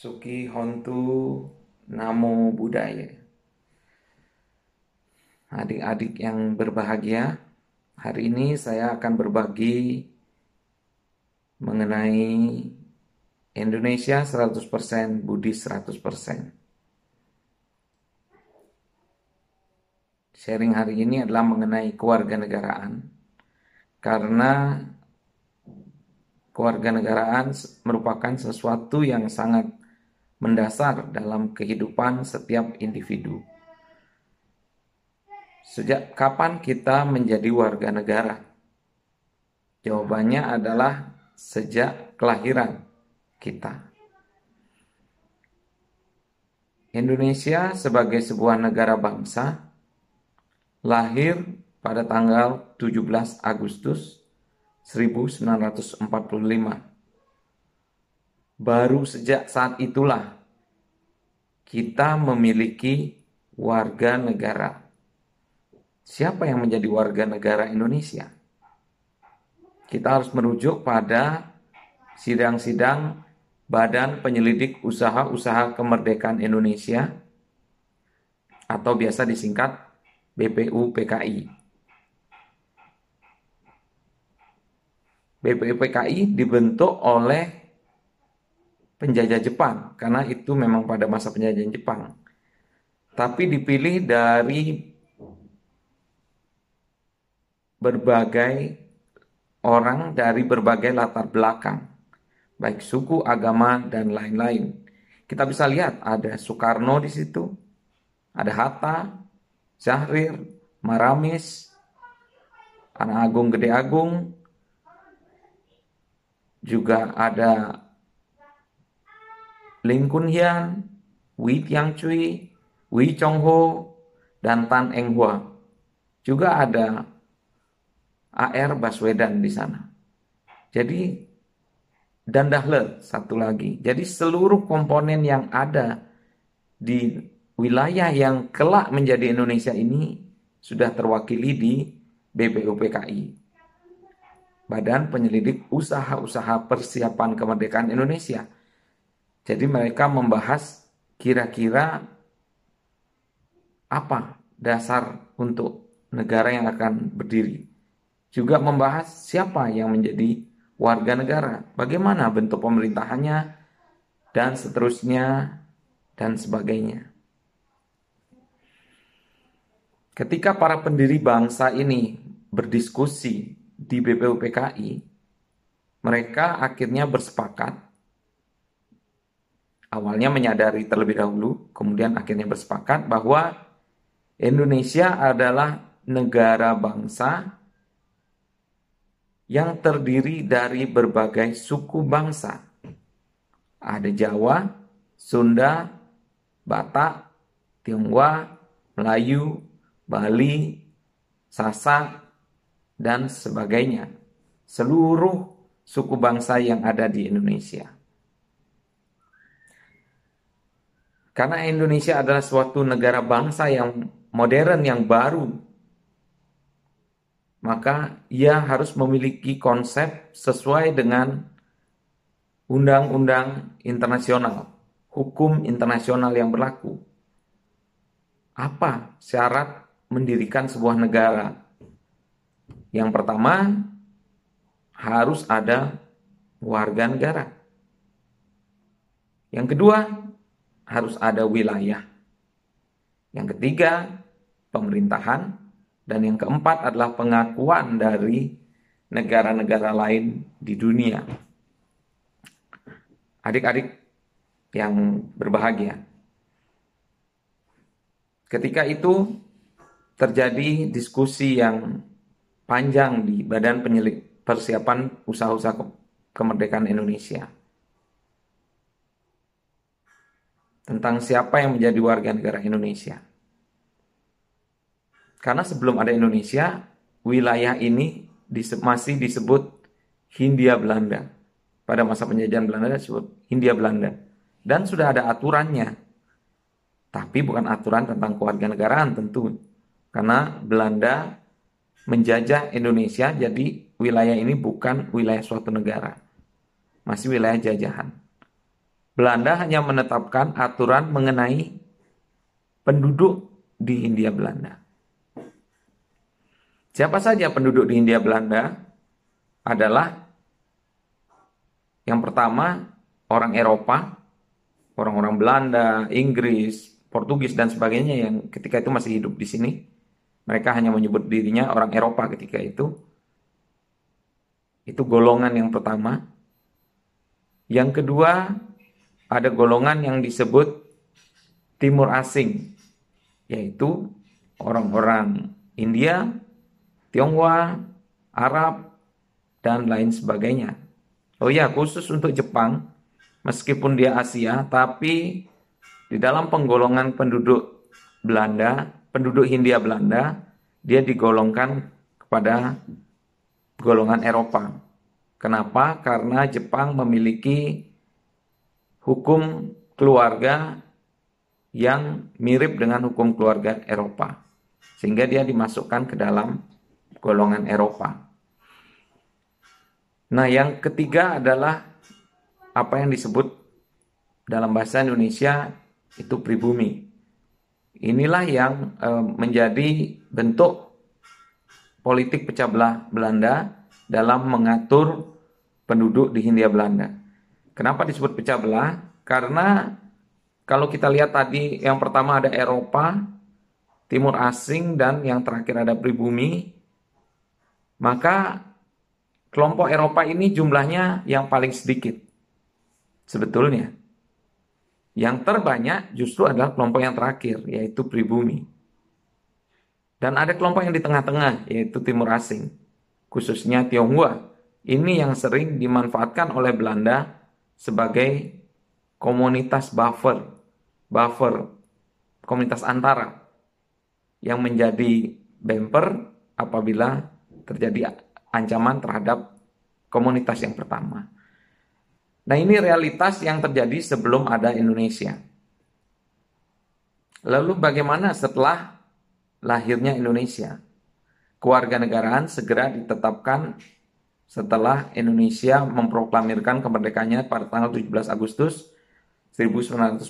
Suki Hontu Namo Buddhaya. Adik-adik yang berbahagia, hari ini saya akan berbagi mengenai Indonesia 100%, Buddhis 100%. Sharing hari ini adalah mengenai kewarganegaraan. Karena kewarganegaraan merupakan sesuatu yang sangat mendasar dalam kehidupan setiap individu. Sejak kapan kita menjadi warga negara? Jawabannya adalah sejak kelahiran kita. Indonesia sebagai sebuah negara bangsa lahir pada tanggal 17 Agustus 1945. Baru sejak saat itulah kita memiliki warga negara. Siapa yang menjadi warga negara Indonesia? Kita harus merujuk pada sidang-sidang Badan Penyelidik Usaha-Usaha Kemerdekaan Indonesia atau biasa disingkat BPUPKI. BPUPKI dibentuk oleh penjajah Jepang karena itu memang pada masa penjajahan Jepang. Tapi dipilih dari berbagai orang dari berbagai latar belakang baik suku, agama, dan lain-lain. Kita bisa lihat ada Soekarno di situ, ada Hatta, Syahrir, Maramis, Anak Agung Gede Agung, juga ada Lim Kun Hian, Wei Tiang Cui, Wei Chong Ho, dan Tan Eng Hua. Juga ada AR Baswedan di sana. Jadi dan Dahler satu lagi. Jadi seluruh komponen yang ada di wilayah yang kelak menjadi Indonesia ini sudah terwakili di BPUPKI. Badan Penyelidik Usaha-Usaha Persiapan Kemerdekaan Indonesia. Jadi mereka membahas kira-kira apa dasar untuk negara yang akan berdiri. Juga membahas siapa yang menjadi warga negara, bagaimana bentuk pemerintahannya, dan seterusnya, dan sebagainya. Ketika para pendiri bangsa ini berdiskusi di BPUPKI, mereka akhirnya bersepakat, awalnya menyadari terlebih dahulu, kemudian akhirnya bersepakat bahwa Indonesia adalah negara bangsa yang terdiri dari berbagai suku bangsa. Ada Jawa, Sunda, Batak, Tionghoa, Melayu, Bali, Sasak, dan sebagainya. Seluruh suku bangsa yang ada di Indonesia. Karena Indonesia adalah suatu negara bangsa yang modern, yang baru, maka ia harus memiliki konsep sesuai dengan undang-undang internasional, hukum internasional yang berlaku. Apa syarat mendirikan sebuah negara? Yang pertama, harus ada warga negara. Yang kedua, harus ada wilayah. Yang ketiga, pemerintahan. Dan yang keempat adalah pengakuan dari negara-negara lain di dunia. Adik-adik yang berbahagia. Ketika itu terjadi diskusi yang panjang di Badan Penyelik Persiapan Usaha-usaha Kemerdekaan Indonesia. Tentang siapa yang menjadi warga negara Indonesia. Karena sebelum ada Indonesia, wilayah ini masih disebut Hindia Belanda. Pada masa penjajahan Belanda disebut Hindia Belanda. Dan sudah ada aturannya. Tapi bukan aturan tentang kewarganegaraan tentu. Karena Belanda menjajah Indonesia, jadi wilayah ini bukan wilayah suatu negara. Masih wilayah jajahan. Belanda hanya menetapkan aturan mengenai penduduk di Hindia Belanda. Siapa saja penduduk di Hindia Belanda adalah yang pertama orang Eropa, orang-orang Belanda, Inggris, Portugis dan sebagainya yang ketika itu masih hidup di sini. Mereka hanya menyebut dirinya orang Eropa ketika itu. Itu golongan yang pertama. Yang kedua, ada golongan yang disebut timur asing, yaitu orang-orang India, Tionghoa, Arab, dan lain sebagainya. Oh ya, khusus untuk Jepang, meskipun dia Asia, tapi di dalam penggolongan penduduk Belanda, penduduk Hindia Belanda, dia digolongkan kepada golongan Eropa. Kenapa? Karena Jepang memiliki hukum keluarga yang mirip dengan hukum keluarga Eropa. Sehingga dia dimasukkan ke dalam golongan Eropa. Nah, yang ketiga adalah apa yang disebut dalam bahasa Indonesia itu pribumi. Inilah yang e, menjadi bentuk politik pecah belah Belanda dalam mengatur penduduk di Hindia Belanda. Kenapa disebut pecah belah? Karena kalau kita lihat tadi yang pertama ada Eropa, Timur Asing, dan yang terakhir ada pribumi, maka kelompok Eropa ini jumlahnya yang paling sedikit. Sebetulnya. Yang terbanyak justru adalah kelompok yang terakhir, yaitu pribumi. Dan ada kelompok yang di tengah-tengah, yaitu Timur Asing, khususnya Tionghoa. Ini yang sering dimanfaatkan oleh Belanda sebagai komunitas buffer, buffer, komunitas antara yang menjadi bumper apabila terjadi ancaman terhadap komunitas yang pertama. Nah ini realitas yang terjadi sebelum ada Indonesia. Lalu bagaimana setelah lahirnya Indonesia? Kewarganegaraan segera ditetapkan setelah Indonesia memproklamirkan kemerdekaannya pada tanggal 17 Agustus 1945.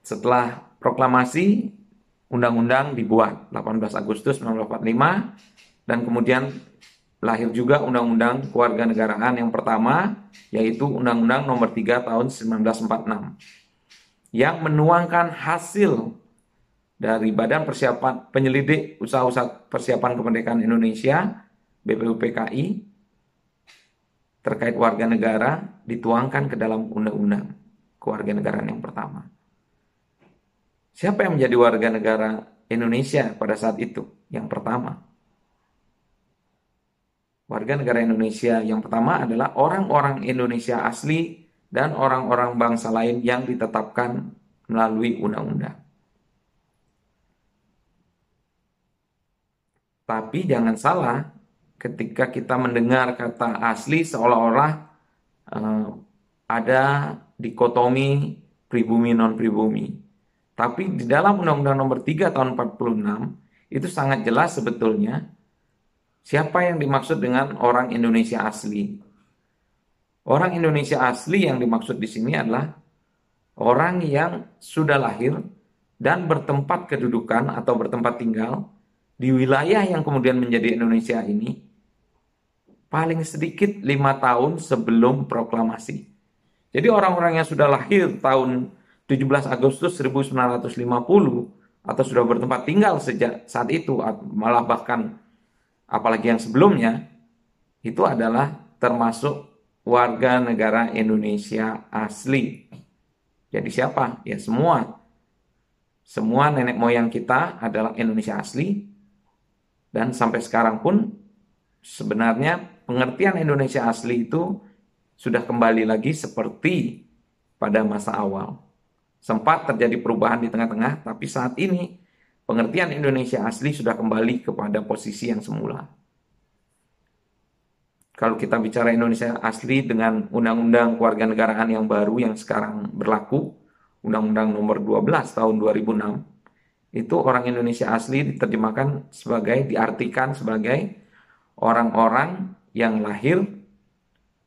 Setelah proklamasi, undang-undang dibuat 18 Agustus 1945 dan kemudian lahir juga undang-undang kewarganegaraan yang pertama yaitu Undang-Undang Nomor 3 tahun 1946 yang menuangkan hasil dari Badan Persiapan Penyelidik Usaha-usaha Persiapan Kemerdekaan Indonesia BPUPKI terkait warga negara dituangkan ke dalam undang-undang kewarganegaraan yang pertama. Siapa yang menjadi warga negara Indonesia pada saat itu? Yang pertama. Warga negara Indonesia yang pertama adalah orang-orang Indonesia asli dan orang-orang bangsa lain yang ditetapkan melalui undang-undang. Tapi jangan salah, ketika kita mendengar kata asli seolah-olah uh, ada dikotomi pribumi non pribumi. Tapi di dalam Undang-Undang Nomor 3 tahun 46 itu sangat jelas sebetulnya siapa yang dimaksud dengan orang Indonesia asli. Orang Indonesia asli yang dimaksud di sini adalah orang yang sudah lahir dan bertempat kedudukan atau bertempat tinggal di wilayah yang kemudian menjadi Indonesia ini paling sedikit lima tahun sebelum proklamasi. Jadi orang-orang yang sudah lahir tahun 17 Agustus 1950 atau sudah bertempat tinggal sejak saat itu malah bahkan apalagi yang sebelumnya itu adalah termasuk warga negara Indonesia asli. Jadi siapa? Ya semua. Semua nenek moyang kita adalah Indonesia asli dan sampai sekarang pun sebenarnya pengertian Indonesia asli itu sudah kembali lagi seperti pada masa awal. Sempat terjadi perubahan di tengah-tengah, tapi saat ini pengertian Indonesia asli sudah kembali kepada posisi yang semula. Kalau kita bicara Indonesia asli dengan undang-undang kewarganegaraan yang baru yang sekarang berlaku, Undang-Undang Nomor 12 tahun 2006, itu orang Indonesia asli diterjemahkan sebagai diartikan sebagai orang-orang yang lahir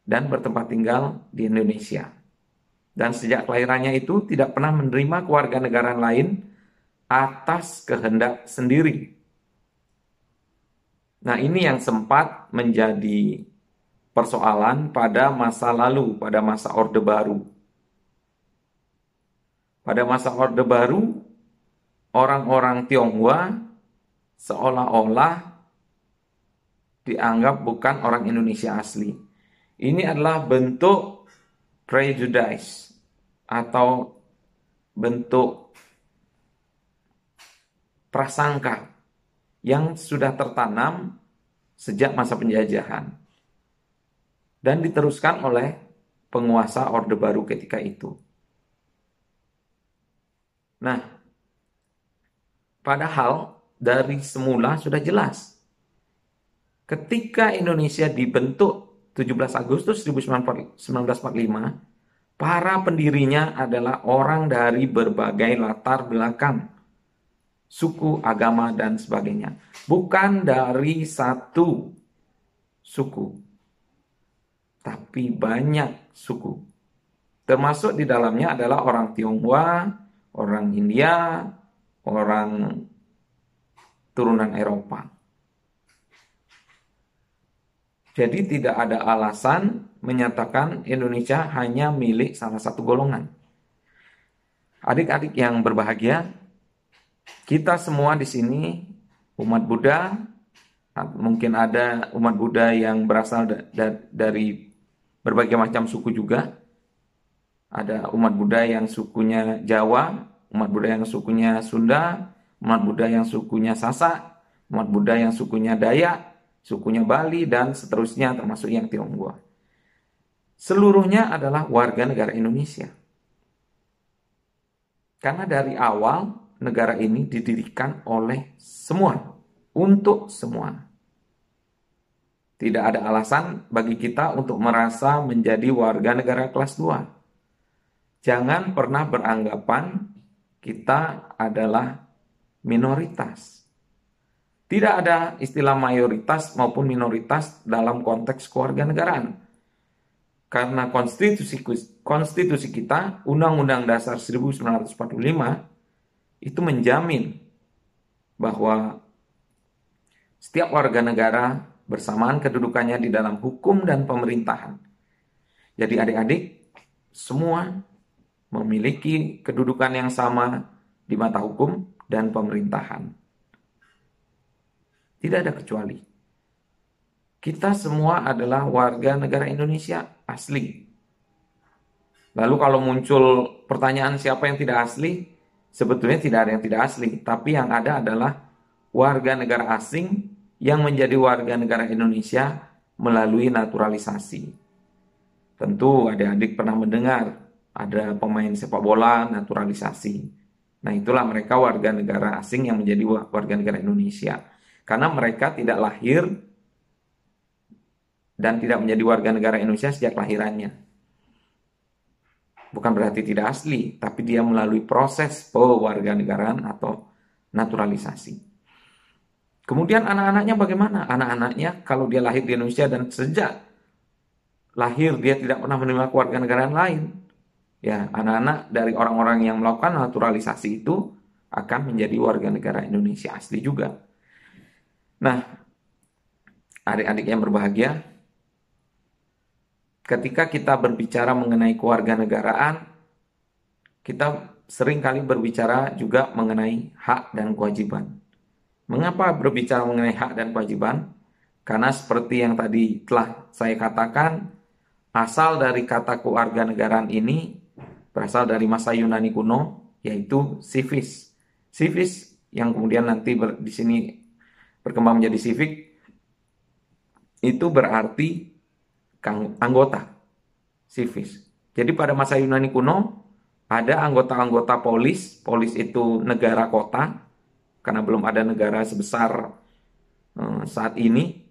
dan bertempat tinggal di Indonesia. Dan sejak kelahirannya itu tidak pernah menerima kewarganegaraan lain atas kehendak sendiri. Nah, ini yang sempat menjadi persoalan pada masa lalu, pada masa Orde Baru. Pada masa Orde Baru, orang-orang Tionghoa seolah-olah dianggap bukan orang Indonesia asli. Ini adalah bentuk prejudice atau bentuk prasangka yang sudah tertanam sejak masa penjajahan dan diteruskan oleh penguasa Orde Baru ketika itu. Nah, padahal dari semula sudah jelas ketika Indonesia dibentuk 17 Agustus 1945, para pendirinya adalah orang dari berbagai latar belakang, suku, agama, dan sebagainya. Bukan dari satu suku, tapi banyak suku. Termasuk di dalamnya adalah orang Tionghoa, orang India, orang turunan Eropa. Jadi tidak ada alasan menyatakan Indonesia hanya milik salah satu golongan. Adik-adik yang berbahagia, kita semua di sini umat Buddha, mungkin ada umat Buddha yang berasal da da dari berbagai macam suku juga. Ada umat Buddha yang sukunya Jawa, umat Buddha yang sukunya Sunda, umat Buddha yang sukunya Sasak, umat Buddha yang sukunya Dayak, sukunya Bali, dan seterusnya termasuk yang Tionghoa. Seluruhnya adalah warga negara Indonesia. Karena dari awal negara ini didirikan oleh semua, untuk semua. Tidak ada alasan bagi kita untuk merasa menjadi warga negara kelas 2. Jangan pernah beranggapan kita adalah minoritas. Tidak ada istilah mayoritas maupun minoritas dalam konteks keluarga negaraan. Karena konstitusi konstitusi kita, Undang-Undang Dasar 1945 itu menjamin bahwa setiap warga negara bersamaan kedudukannya di dalam hukum dan pemerintahan. Jadi adik-adik semua memiliki kedudukan yang sama di mata hukum dan pemerintahan. Tidak ada kecuali. Kita semua adalah warga negara Indonesia asli. Lalu kalau muncul pertanyaan siapa yang tidak asli, sebetulnya tidak ada yang tidak asli, tapi yang ada adalah warga negara asing yang menjadi warga negara Indonesia melalui naturalisasi. Tentu adik-adik pernah mendengar ada pemain sepak bola naturalisasi. Nah itulah mereka warga negara asing yang menjadi warga negara Indonesia. Karena mereka tidak lahir dan tidak menjadi warga negara Indonesia sejak lahirannya. Bukan berarti tidak asli, tapi dia melalui proses pewarganegaraan atau naturalisasi. Kemudian anak-anaknya bagaimana? Anak-anaknya kalau dia lahir di Indonesia dan sejak lahir dia tidak pernah menerima kewarganegaraan lain. Ya, anak-anak dari orang-orang yang melakukan naturalisasi itu akan menjadi warga negara Indonesia asli juga. Nah, adik-adik yang berbahagia, ketika kita berbicara mengenai keluarga negaraan, kita sering kali berbicara juga mengenai hak dan kewajiban. Mengapa berbicara mengenai hak dan kewajiban? Karena seperti yang tadi telah saya katakan, asal dari kata keluarga negaraan ini berasal dari masa Yunani kuno, yaitu civis. Civis yang kemudian nanti di sini berkembang menjadi civic itu berarti anggota civis. Jadi pada masa Yunani kuno ada anggota-anggota polis, polis itu negara kota karena belum ada negara sebesar eh, saat ini.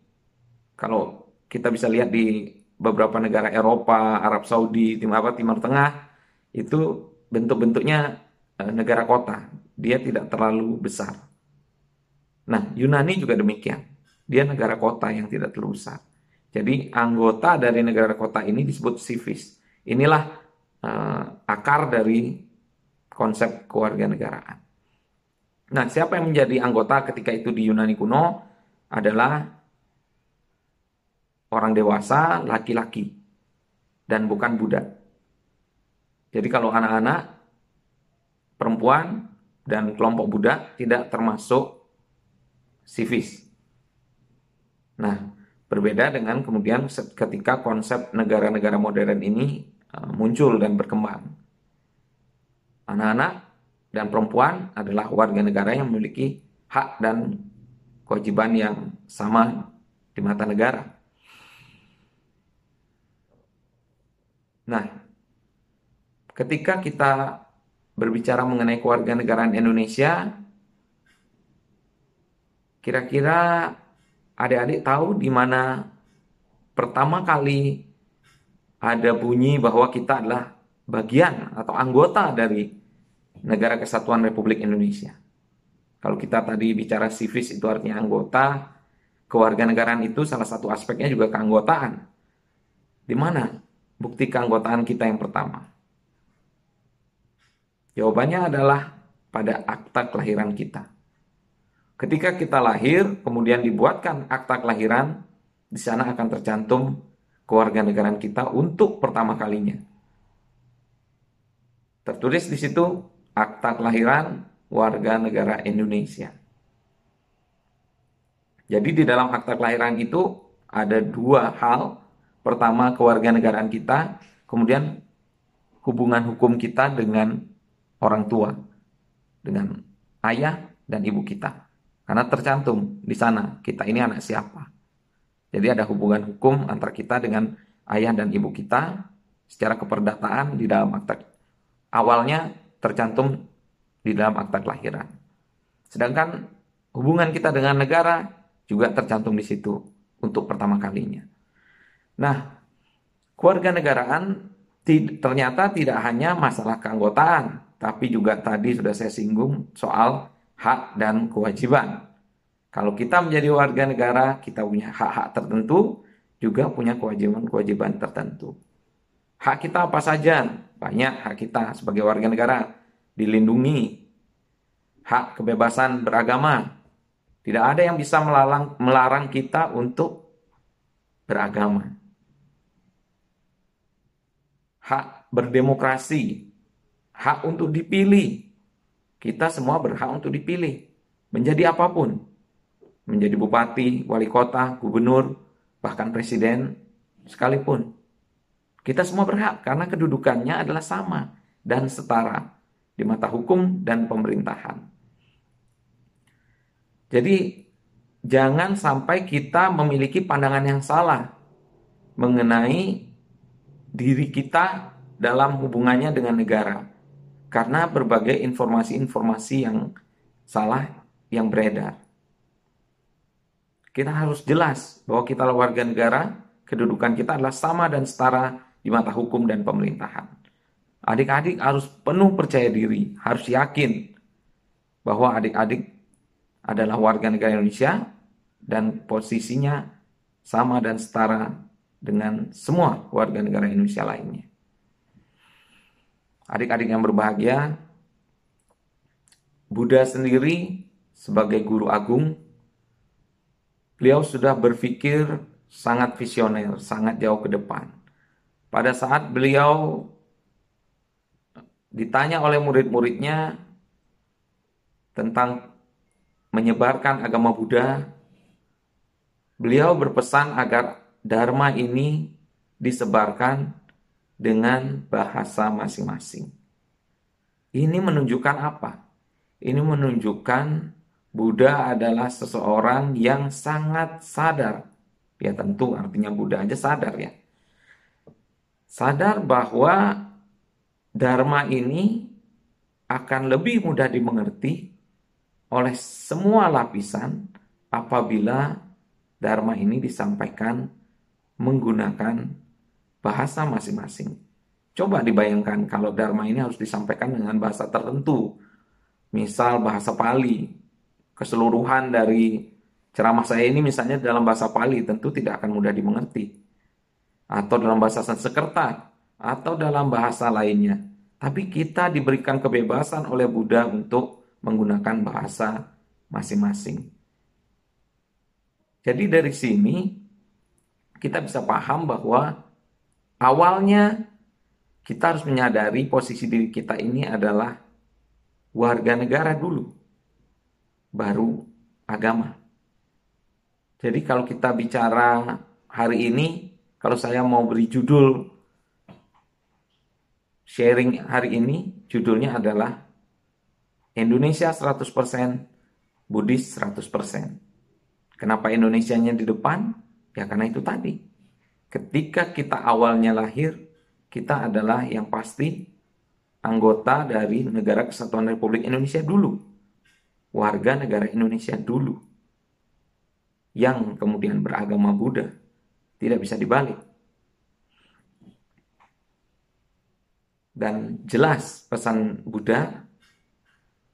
Kalau kita bisa lihat di beberapa negara Eropa, Arab Saudi, Timur apa Timur Tengah itu bentuk-bentuknya eh, negara kota. Dia tidak terlalu besar. Nah, Yunani juga demikian. Dia negara kota yang tidak terlalu besar. Jadi anggota dari negara kota ini disebut civis. Inilah uh, akar dari konsep kewarganegaraan. Nah, siapa yang menjadi anggota ketika itu di Yunani kuno adalah orang dewasa, laki-laki, dan bukan budak. Jadi kalau anak-anak, perempuan, dan kelompok budak tidak termasuk civis. Nah, berbeda dengan kemudian ketika konsep negara-negara modern ini uh, muncul dan berkembang. Anak-anak dan perempuan adalah warga negara yang memiliki hak dan kewajiban yang sama di mata negara. Nah, ketika kita berbicara mengenai kewarganegaraan Indonesia, kira-kira adik-adik tahu di mana pertama kali ada bunyi bahwa kita adalah bagian atau anggota dari negara kesatuan Republik Indonesia. Kalau kita tadi bicara civis itu artinya anggota, kewarganegaraan itu salah satu aspeknya juga keanggotaan. Di mana bukti keanggotaan kita yang pertama? Jawabannya adalah pada akta kelahiran kita. Ketika kita lahir, kemudian dibuatkan akta kelahiran, di sana akan tercantum kewarganegaraan kita untuk pertama kalinya. Tertulis di situ akta kelahiran warga negara Indonesia. Jadi di dalam akta kelahiran itu ada dua hal. Pertama kewarganegaraan kita, kemudian hubungan hukum kita dengan orang tua, dengan ayah dan ibu kita. Karena tercantum di sana kita ini anak siapa. Jadi ada hubungan hukum antara kita dengan ayah dan ibu kita secara keperdataan di dalam akta awalnya tercantum di dalam akta kelahiran. Sedangkan hubungan kita dengan negara juga tercantum di situ untuk pertama kalinya. Nah, keluarga negaraan ternyata tidak hanya masalah keanggotaan, tapi juga tadi sudah saya singgung soal hak dan kewajiban. Kalau kita menjadi warga negara, kita punya hak-hak tertentu, juga punya kewajiban-kewajiban tertentu. Hak kita apa saja? Banyak hak kita sebagai warga negara dilindungi. Hak kebebasan beragama. Tidak ada yang bisa melarang, kita untuk beragama. Hak berdemokrasi. Hak untuk dipilih. Kita semua berhak untuk dipilih. Menjadi apa pun. Menjadi bupati, wali kota, gubernur, bahkan presiden sekalipun. Kita semua berhak karena kedudukannya adalah sama dan setara di mata hukum dan pemerintahan. Jadi jangan sampai kita memiliki pandangan yang salah mengenai diri kita dalam hubungannya dengan negara. Karena berbagai informasi-informasi yang salah yang beredar. Kita harus jelas bahwa kita adalah warga negara, kedudukan kita adalah sama dan setara di mata hukum dan pemerintahan. Adik-adik harus penuh percaya diri, harus yakin bahwa adik-adik adalah warga negara Indonesia dan posisinya sama dan setara dengan semua warga negara Indonesia lainnya. Adik-adik yang berbahagia, Buddha sendiri sebagai guru agung, beliau sudah berpikir sangat visioner, sangat jauh ke depan. Pada saat beliau ditanya oleh murid-muridnya tentang menyebarkan agama Buddha, beliau berpesan agar Dharma ini disebarkan dengan bahasa masing-masing. Ini menunjukkan apa? Ini menunjukkan Buddha adalah seseorang yang sangat sadar. Ya tentu artinya Buddha aja sadar ya. Sadar bahwa Dharma ini akan lebih mudah dimengerti oleh semua lapisan apabila Dharma ini disampaikan menggunakan bahasa masing-masing. Coba dibayangkan kalau Dharma ini harus disampaikan dengan bahasa tertentu. Misal bahasa Pali, keseluruhan dari Ceramah saya ini misalnya dalam bahasa Pali tentu tidak akan mudah dimengerti. Atau dalam bahasa Sanskerta, atau dalam bahasa lainnya. Tapi kita diberikan kebebasan oleh Buddha untuk menggunakan bahasa masing-masing. Jadi dari sini kita bisa paham bahwa awalnya kita harus menyadari posisi diri kita ini adalah warga negara dulu, baru agama. Jadi kalau kita bicara hari ini, kalau saya mau beri judul sharing hari ini, judulnya adalah Indonesia 100%, Buddhis 100%. Kenapa Indonesianya di depan? Ya karena itu tadi. Ketika kita awalnya lahir, kita adalah yang pasti anggota dari Negara Kesatuan Republik Indonesia dulu. Warga negara Indonesia dulu yang kemudian beragama Buddha tidak bisa dibalik. Dan jelas pesan Buddha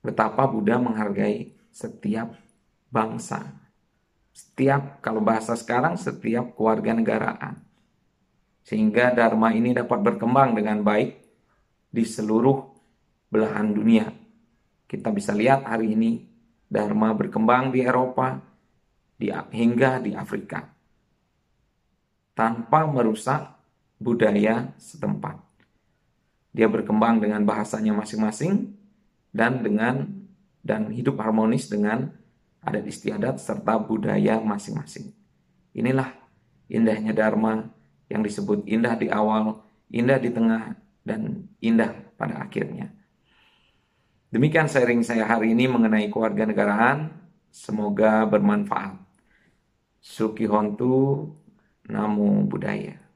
betapa Buddha menghargai setiap bangsa. Setiap kalau bahasa sekarang setiap keluarga negaraan. Sehingga dharma ini dapat berkembang dengan baik di seluruh belahan dunia. Kita bisa lihat hari ini dharma berkembang di Eropa, di, hingga di Afrika tanpa merusak budaya setempat. Dia berkembang dengan bahasanya masing-masing dan dengan dan hidup harmonis dengan adat istiadat serta budaya masing-masing. Inilah indahnya Dharma yang disebut indah di awal, indah di tengah, dan indah pada akhirnya. Demikian sharing saya hari ini mengenai keluarga negaraan. Semoga bermanfaat. Suki Hontu, Namo Buddhaya.